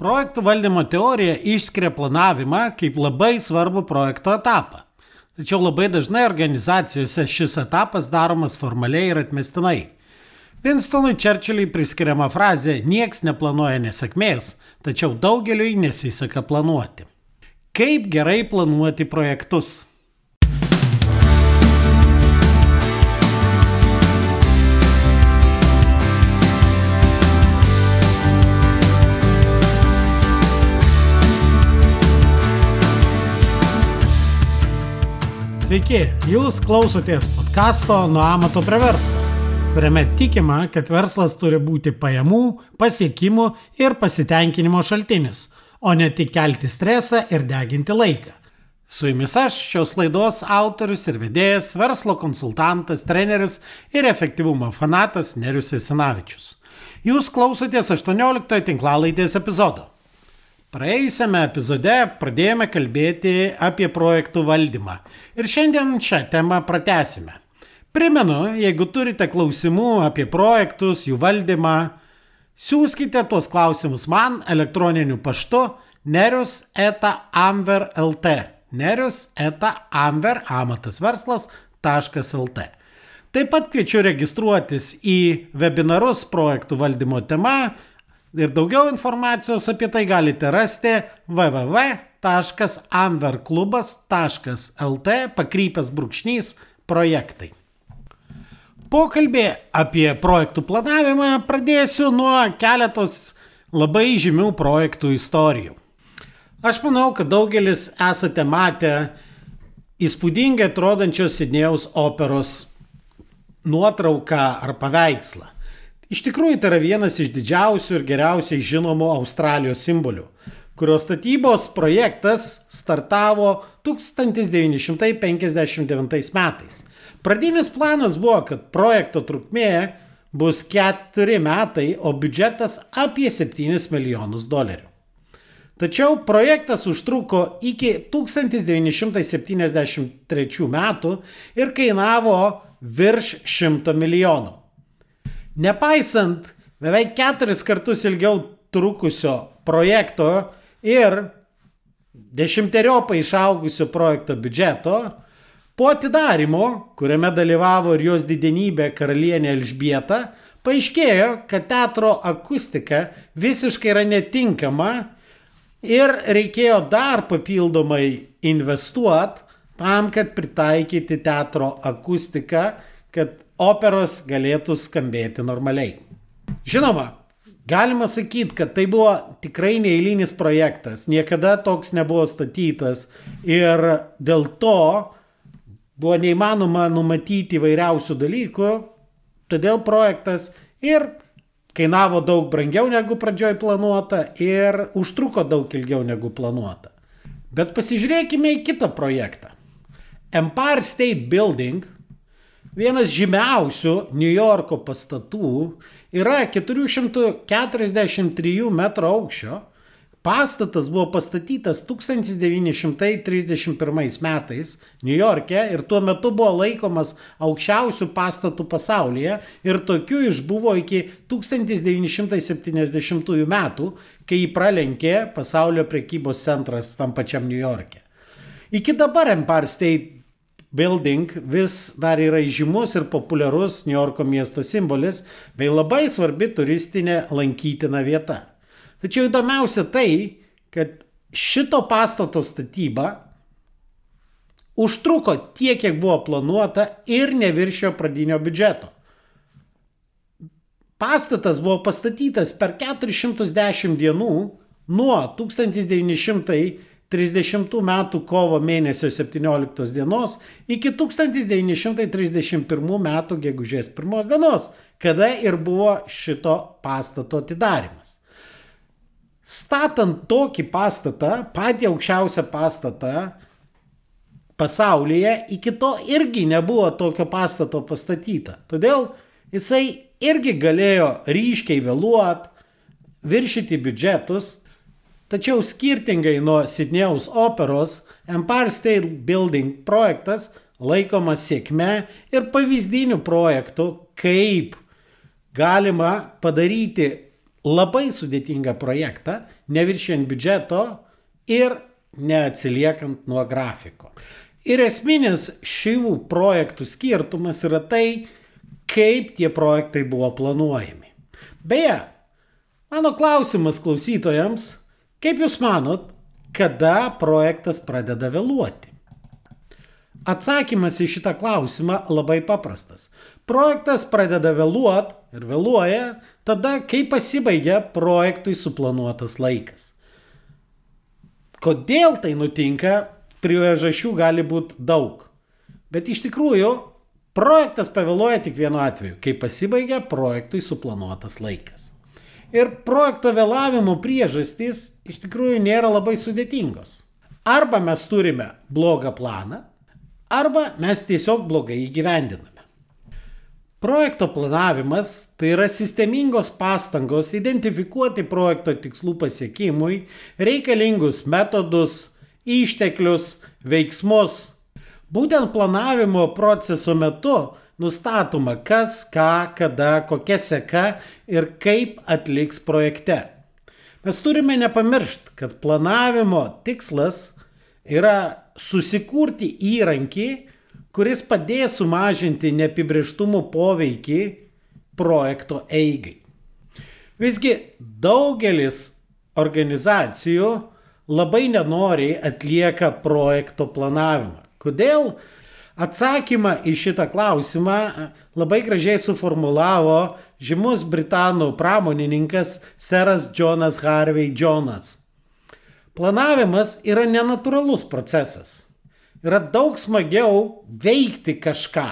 Projektų valdymo teorija išskiria planavimą kaip labai svarbų projekto etapą. Tačiau labai dažnai organizacijose šis etapas daromas formaliai ir atmestinai. Winstonui Churchillui priskiriama frazė nieks neplanuoja nesėkmės, tačiau daugeliui nesiseka planuoti. Kaip gerai planuoti projektus? Sveiki, jūs klausotės podkasto Nuo amato prie verslo, kuriame tikima, kad verslas turi būti pajamų, pasiekimų ir pasitenkinimo šaltinis, o ne tik kelti stresą ir deginti laiką. Su jumis aš, šios laidos autorius ir vedėjas, verslo konsultantas, treneris ir efektyvumo fanatas Nerius Esinavičius. Jūs klausotės 18 tinklalaidės epizodo. Praėjusiame epizode pradėjome kalbėti apie projektų valdymą ir šiandien šią temą pratesime. Primenu, jeigu turite klausimų apie projektus, jų valdymą, siūskite tuos klausimus man elektroniniu paštu nerius eta amver lt. Nerius eta amver amatasverslas.lt. Taip pat kviečiu registruotis į webinarus projektų valdymo tema Ir daugiau informacijos apie tai galite rasti www.amverklubas.lt pakrypęs brūkšnys projektai. Pokalbį apie projektų planavimą pradėsiu nuo keletos labai žymių projektų istorijų. Aš manau, kad daugelis esate matę įspūdingai atrodančios Sidnėjaus operos nuotrauką ar paveikslą. Iš tikrųjų, tai yra vienas iš didžiausių ir geriausiai žinomų Australijos simbolių, kurio statybos projektas startavo 1959 metais. Pradinis planas buvo, kad projekto trukmė bus 4 metai, o biudžetas apie 7 milijonus dolerių. Tačiau projektas užtruko iki 1973 metų ir kainavo virš 100 milijonų. Nepaisant beveik keturis kartus ilgiau trukusio projekto ir dešimteriopai išaugusio projekto biudžeto, po atidarimo, kuriame dalyvavo ir jos didenybė karalienė Elžbieta, paaiškėjo, kad teatro akustika visiškai yra netinkama ir reikėjo dar papildomai investuoti tam, kad pritaikyti teatro akustiką, kad operos galėtų skambėti normaliai. Žinoma, galima sakyti, kad tai buvo tikrai neįlynis projektas, niekada toks nebuvo statytas ir dėl to buvo neįmanoma numatyti įvairiausių dalykų, todėl projektas ir kainavo daug brangiau negu pradžioj planuota ir užtruko daug ilgiau negu planuota. Bet pasižiūrėkime į kitą projektą. Empire State Building Vienas žymiausių New Yorko pastatų yra 443 m aukščio. Pastatas buvo pastatytas 1931 metais New York'e ir tuo metu buvo laikomas aukščiausių pastatų pasaulyje ir tokių išbuvo iki 1970 metų, kai jį pralenkė pasaulio prekybos centras tam pačiam New York'e. Iki dabar Empire State Building vis dar yra žymus ir populiarus New Yorko miesto simbolis bei labai svarbi turistinė lankytina vieta. Tačiau įdomiausia tai, kad šito pastato statyba užtruko tiek, kiek buvo planuota ir neviršio pradinio biudžeto. Pastatas buvo pastatytas per 410 dienų nuo 1900 30 metų kovo mėnesio 17 dienos iki 1931 metų gegužės 1 dienos, kada ir buvo šito pastato atidarimas. Statant tokį pastatą, patį aukščiausią pastatą pasaulyje, iki to irgi nebuvo tokio pastato pastatyta. Todėl jisai irgi galėjo ryškiai vėluoti, viršyti biudžetus, Tačiau skirtingai nuo Sidnėjaus operos, Empire State Building projektas laikomas sėkme ir pavyzdiniu projektu, kaip galima padaryti labai sudėtingą projektą, neviršiant biudžeto ir neatsiliekant nuo grafiko. Ir esminis šių projektų skirtumas yra tai, kaip tie projektai buvo planuojami. Beje, mano klausimas klausytojams, kaip Jūs manot, kada projektas pradeda vėluoti? Atsakymas į šitą klausimą labai paprastas. Projektas pradeda vėluoti ir vėluoja tada, kai pasibaigia projektui suplanuotas laikas. Kodėl tai nutinka, priežasčių gali būti daug. Bet iš tikrųjų, projektas pavėluoja tik vienu atveju, kai pasibaigia projektui suplanuotas laikas. Ir projekto vėlavimo priežastys iš tikrųjų nėra labai sudėtingos. Arba mes turime blogą planą, arba mes tiesiog blogai įgyvendiname. Projekto planavimas tai yra sistemingos pastangos identifikuoti projekto tikslų pasiekimui reikalingus metodus, išteklius, veiksmus. Būtent planavimo proceso metu nustatoma, kas, ką, kada, kokia seka ir kaip atliks projekte. Mes turime nepamiršti, kad planavimo tikslas yra susikurti įrankį, kuris padės sumažinti neapibrieštumo poveikį projekto eigai. Visgi daugelis organizacijų labai nenoriai atlieka projekto planavimą. Kodėl? Atsakymą į šitą klausimą labai gražiai suformulavo žymus britanų pramonininkas seras Jonas Harvey Jonas. Planavimas yra nenatūralus procesas. Yra daug smagiau veikti kažką.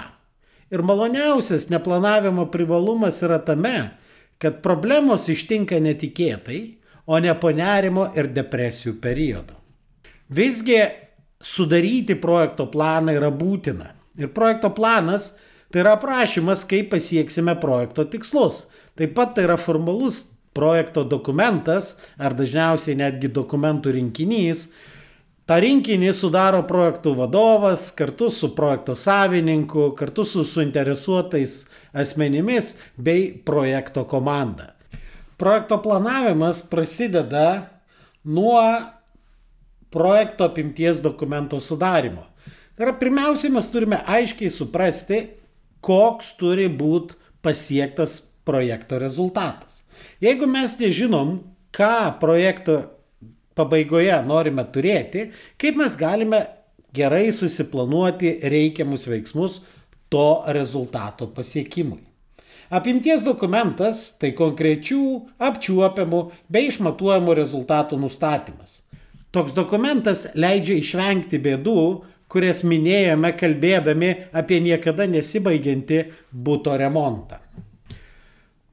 Ir maloniausias neplanavimo privalumas yra tame, kad problemos ištinka netikėtai, o ne po nerimo ir depresijų periodo. Visgi sudaryti projekto planą yra būtina. Ir projekto planas tai yra aprašymas, kaip pasieksime projekto tikslus. Taip pat tai yra formalus projekto dokumentas, ar dažniausiai netgi dokumentų rinkinys. Ta rinkinį sudaro projektų vadovas kartu su projekto savininku, kartu su suinteresuotais asmenimis bei projekto komanda. Projekto planavimas prasideda nuo projekto apimties dokumento sudarimo. Tai yra pirmiausiai mes turime aiškiai suprasti, koks turi būti pasiektas projekto rezultatas. Jeigu mes nežinom, ką projekto pabaigoje norime turėti, kaip mes galime gerai susiplanuoti reikiamus veiksmus to rezultato pasiekimui. Apimties dokumentas tai konkrečių, apčiuopiamų bei išmatuojamų rezultatų nustatymas. Toks dokumentas leidžia išvengti bėdų, kurias minėjome kalbėdami apie niekada nesibaigiantį būto remontą.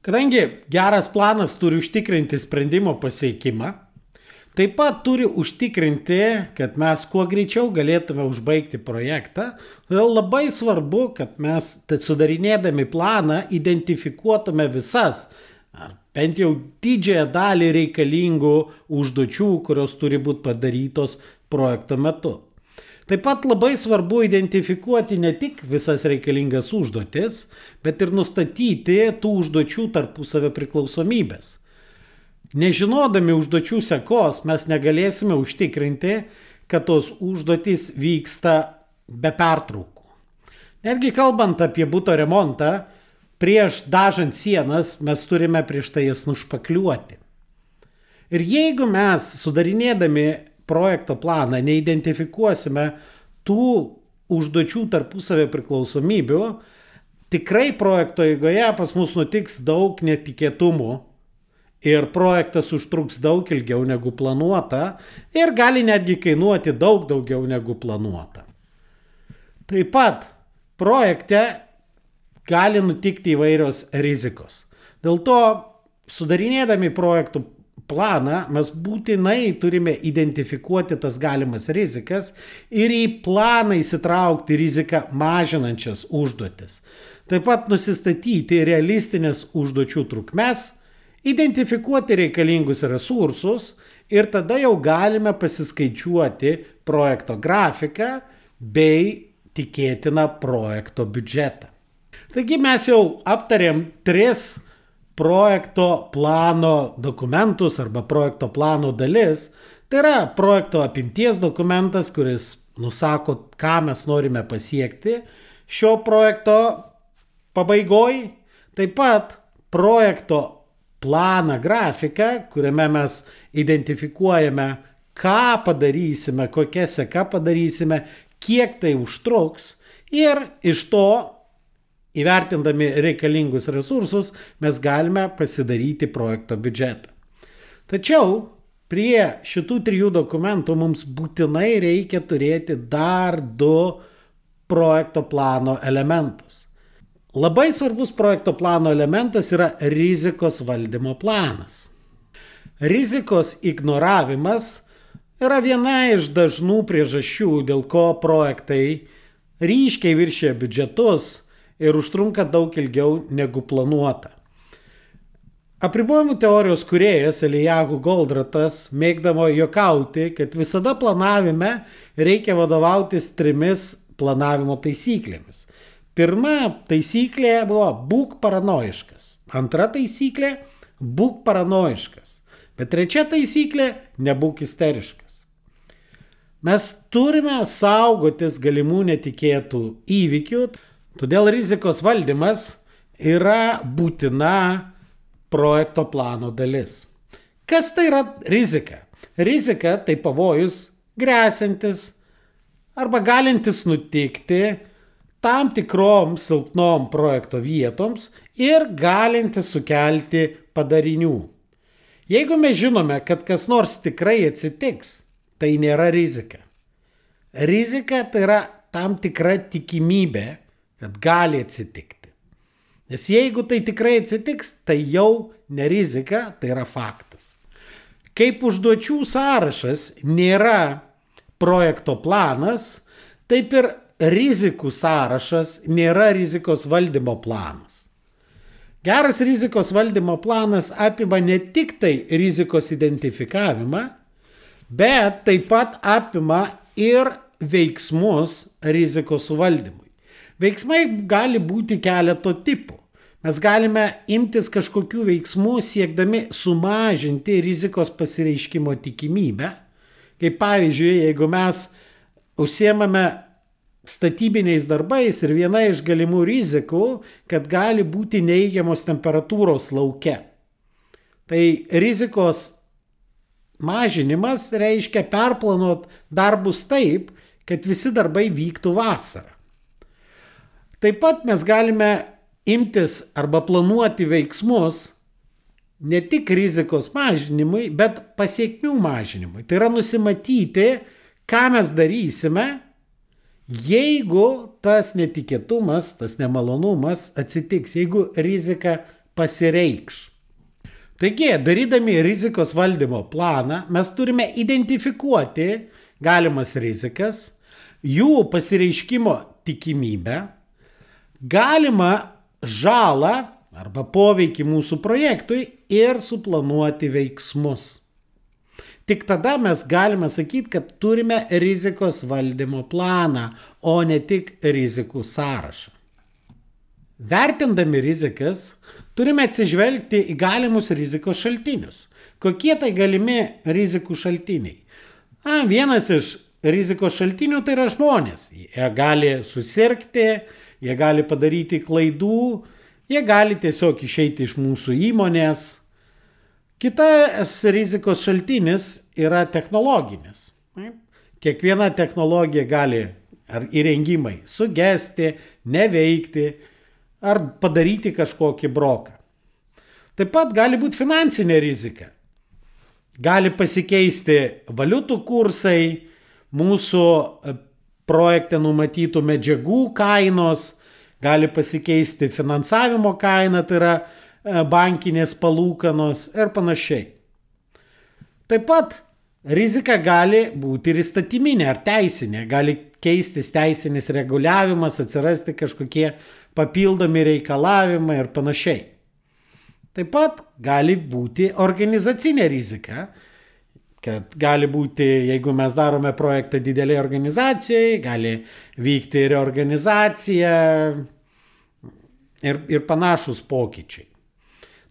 Kadangi geras planas turi užtikrinti sprendimo pasiekimą, taip pat turi užtikrinti, kad mes kuo greičiau galėtume užbaigti projektą. Todėl labai svarbu, kad mes sudarinėdami planą identifikuotume visas, ar bent jau didžiąją dalį reikalingų užduočių, kurios turi būti padarytos projekto metu. Taip pat labai svarbu identifikuoti ne tik visas reikalingas užduotis, bet ir nustatyti tų užduočių tarpusavio priklausomybės. Nežinodami užduočių sekos mes negalėsime užtikrinti, kad tos užduotys vyksta be pertraukų. Netgi kalbant apie būto remontą, prieš dažant sienas mes turime prieš tai jas nušpakliuoti. Ir jeigu mes sudarinėdami projekto planą neidentifikuosime tų užduočių tarpusavio priklausomybių, tikrai projekto eigoje pas mus nutiks daug netikėtumų ir projektas užtruks daug ilgiau negu planuota ir gali netgi kainuoti daug daugiau negu planuota. Taip pat projekte gali nutikti įvairios rizikos. Dėl to sudarinėdami projektų planą mes būtinai turime identifikuoti tas galimas rizikas ir į planą įsitraukti riziką mažinančias užduotis. Taip pat nusistatyti realistinės užduočių trukmes, identifikuoti reikalingus resursus ir tada jau galime pasiskaičiuoti projekto grafiką bei tikėtiną projekto biudžetą. Taigi mes jau aptarėm tris projekto plano dokumentus arba projekto plano dalis. Tai yra projekto apimties dokumentas, kuris nusako, ką mes norime pasiekti šio projekto pabaigoj. Taip pat projekto planą, grafiką, kuriame mes identifikuojame, ką padarysime, kokia seka padarysime, kiek tai užtruks ir iš to, įvertindami reikalingus resursus, mes galime pasidaryti projekto biudžetą. Tačiau prie šitų trijų dokumentų mums būtinai reikia turėti dar du projekto plano elementus. Labai svarbus projekto plano elementas yra rizikos valdymo planas. Rizikos ignoravimas yra viena iš dažnų priežasčių, dėl ko projektai ryškiai viršė biudžetus ir užtrunka daug ilgiau negu planuota. Apribojimų teorijos kuriejas Elijahu Goldratas mėgdavo jokauti, kad visada planavime reikia vadovautis trimis planavimo taisyklėmis. Pirma taisyklė buvo būk paranoiškas. Antra taisyklė - būk paranoiškas. Bet trečia taisyklė - nebūk isteriškas. Mes turime saugotis galimų netikėtų įvykių, todėl rizikos valdymas yra būtina projekto plano dalis. Kas tai yra rizika? Rizika tai pavojus grėsintis arba galintis nutikti tam tikrom silpnom projekto vietoms ir galintis sukelti padarinių. Jeigu mes žinome, kad kas nors tikrai atsitiks, tai nėra rizika. Rizika tai yra tam tikra tikimybė, kad gali atsitikti. Nes jeigu tai tikrai atsitiks, tai jau ne rizika, tai yra faktas. Kaip užduočių sąrašas nėra projekto planas, taip ir rizikų sąrašas nėra rizikos valdymo planas. Geras rizikos valdymo planas apima ne tik tai rizikos identifikavimą, bet taip pat apima ir veiksmus rizikos suvaldymui. Veiksmai gali būti keleto tipų. Mes galime imtis kažkokių veiksmų siekdami sumažinti rizikos pasireiškimo tikimybę. Kaip pavyzdžiui, jeigu mes užsiemame statybiniais darbais ir viena iš galimų rizikų, kad gali būti neigiamos temperatūros lauke. Tai rizikos mažinimas reiškia perplanuot darbus taip, kad visi darbai vyktų vasarą. Taip pat mes galime imtis arba planuoti veiksmus ne tik rizikos mažinimui, bet pasiekmių mažinimui. Tai yra nusimatyti, ką mes darysime, Jeigu tas netikėtumas, tas nemalonumas atsitiks, jeigu rizika pasireikš. Taigi, darydami rizikos valdymo planą, mes turime identifikuoti galimas rizikas, jų pasireiškimo tikimybę, galimą žalą arba poveikį mūsų projektui ir suplanuoti veiksmus. Tik tada mes galime sakyti, kad turime rizikos valdymo planą, o ne tik rizikų sąrašą. Vertindami rizikas, turime atsižvelgti į galimus rizikos šaltinius. Kokie tai galimi rizikų šaltiniai? A, vienas iš rizikos šaltinių tai yra žmonės. Jie gali susirgti, jie gali padaryti klaidų, jie gali tiesiog išeiti iš mūsų įmonės, Kitas rizikos šaltinis yra technologinis. Kiekviena technologija gali ar įrengimai sugesti, neveikti ar padaryti kažkokį broką. Taip pat gali būti finansinė rizika. Gali pasikeisti valiutų kursai, mūsų projekte numatytų medžiagų kainos, gali pasikeisti finansavimo kaina, tai yra E, bankinės palūkanos ir panašiai. Taip pat rizika gali būti ir įstatyminė ar teisinė, gali keistis teisinis reguliavimas, atsirasti kažkokie papildomi reikalavimai ir panašiai. Taip pat gali būti organizacinė rizika, kad gali būti, jeigu mes darome projektą didelėje organizacijoje, gali vykti reorganizacija ir, ir panašus pokyčiai.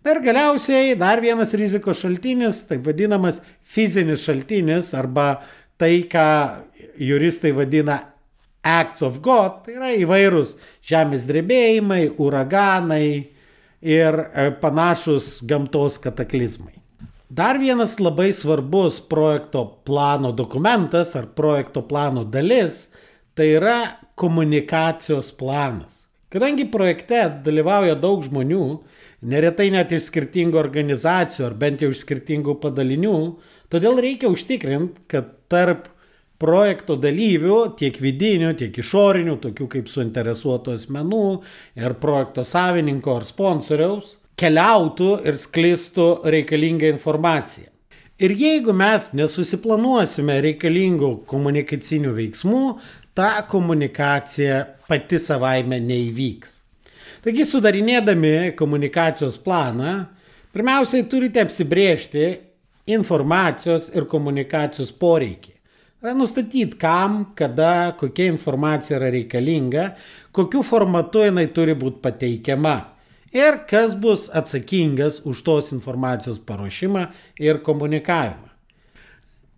Ir galiausiai dar vienas rizikos šaltinis, taip vadinamas fizinis šaltinis arba tai, ką juristai vadina acts of God, tai yra įvairūs žemės drebėjimai, uraganai ir e, panašus gamtos kataklizmai. Dar vienas labai svarbus projekto plano dokumentas ar projekto plano dalis tai yra komunikacijos planas. Kadangi projekte dalyvauja daug žmonių, neretai net iš skirtingų organizacijų ar bent jau iš skirtingų padalinių, todėl reikia užtikrinti, kad tarp projekto dalyvių, tiek vidinių, tiek išorinių, tokių kaip suinteresuotų asmenų ir projekto savininko ar sponsoriaus, keliautų ir sklistų reikalingą informaciją. Ir jeigu mes nesusiplanuosime reikalingų komunikacinių veiksmų, ta komunikacija pati savaime neįvyks. Taigi sudarinėdami komunikacijos planą, pirmiausiai turite apsibriežti informacijos ir komunikacijos poreikį. Yra nustatyti, kam, kada, kokia informacija yra reikalinga, kokiu formatu jinai turi būti pateikiama ir kas bus atsakingas už tos informacijos paruošimą ir komunikavimą.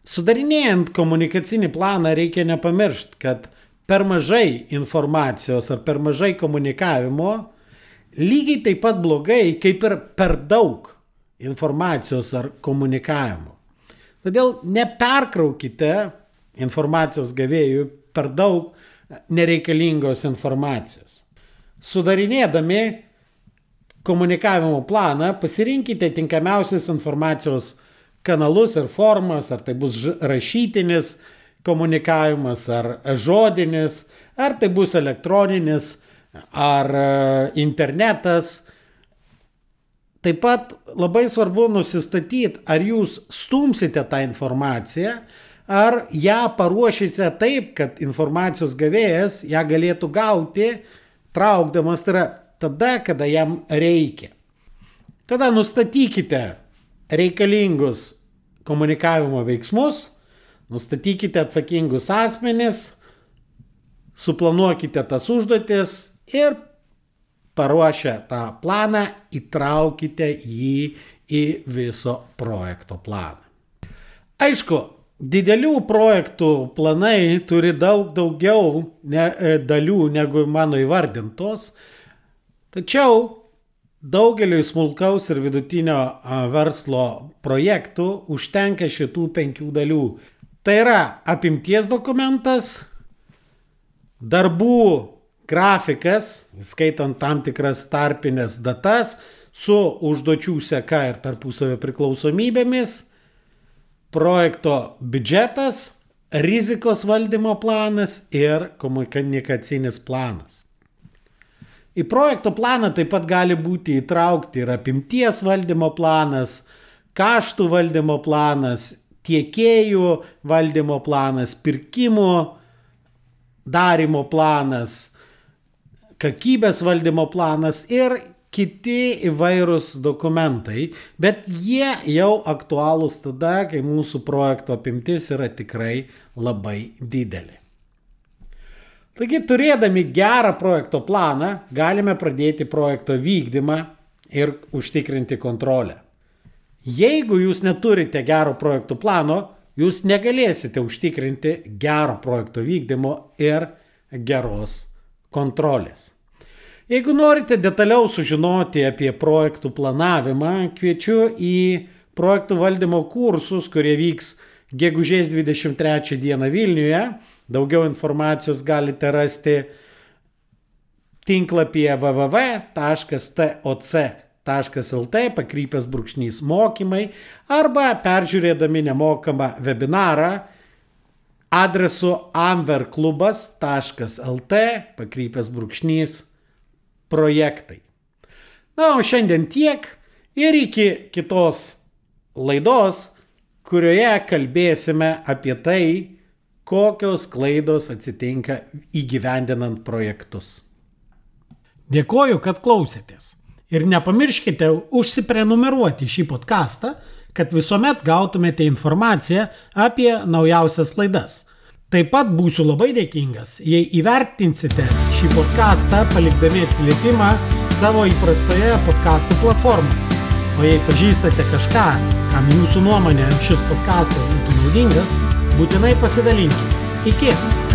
Sudarinėjant komunikacinį planą reikia nepamiršti, kad per mažai informacijos ar per mažai komunikavimo lygiai taip pat blogai, kaip ir per daug informacijos ar komunikavimo. Todėl neperkraukite informacijos gavėjų per daug nereikalingos informacijos. Sudarinėdami komunikavimo planą pasirinkite tinkamiausias informacijos kanalus ir formas, ar tai bus rašytinis komunikavimas, ar žodinis, ar tai bus elektroninis, ar e, internetas. Taip pat labai svarbu nusistatyti, ar jūs stumsite tą informaciją, ar ją paruošite taip, kad informacijos gavėjas ją galėtų gauti, traukdamas, tai yra tada, kada jam reikia. Tada nustatykite reikalingus komunikavimo veiksmus, nustatykite atsakingus asmenis, suplanuokite tas užduotis ir paruošę tą planą įtraukite jį į viso projekto planą. Aišku, didelių projektų planai turi daug daugiau ne, e, dalių negu mano įvardintos, tačiau daugeliu smulkaus ir vidutinio verslo projektų užtenka šitų penkių dalių. Tai yra apimties dokumentas, darbų grafikas, skaitant tam tikras tarpinės datas, su užduočių seka ir tarpusavio priklausomybėmis, projekto biudžetas, rizikos valdymo planas ir komunikacinis planas. Į projekto planą taip pat gali būti įtraukti ir apimties valdymo planas, kaštų valdymo planas, tiekėjų valdymo planas, pirkimų darimo planas, kakybės valdymo planas ir kiti įvairūs dokumentai, bet jie jau aktualūs tada, kai mūsų projekto apimtis yra tikrai labai didelė. Taigi, turėdami gerą projekto planą, galime pradėti projekto vykdymą ir užtikrinti kontrolę. Jeigu jūs neturite gero projekto plano, jūs negalėsite užtikrinti gero projekto vykdymo ir geros kontrolės. Jeigu norite detaliau sužinoti apie projektų planavimą, kviečiu į projektų valdymo kursus, kurie vyks gegužės 23 dieną Vilniuje. Daugiau informacijos galite rasti tinklapyje www.toc.lt pakrypęs brūkšnys mokymai arba peržiūrėdami nemokamą webinarą adresu amverklubas.lt pakrypęs brūkšnys projektai. Na, o šiandien tiek ir iki kitos laidos, kurioje kalbėsime apie tai, kokios klaidos atsitinka įgyvendinant projektus. Dėkoju, kad klausėtės. Ir nepamirškite užsiprenumeruoti šį podcastą, kad visuomet gautumėte informaciją apie naujausias laidas. Taip pat būsiu labai dėkingas, jei įvertinsite šį podcastą palikdami atsiliepimą savo įprastoje podcastų platformoje. O jei pažįstate kažką, kam jūsų nuomonė šis podkastas būtų naudingas, būtinai pasidalinkite. Iki.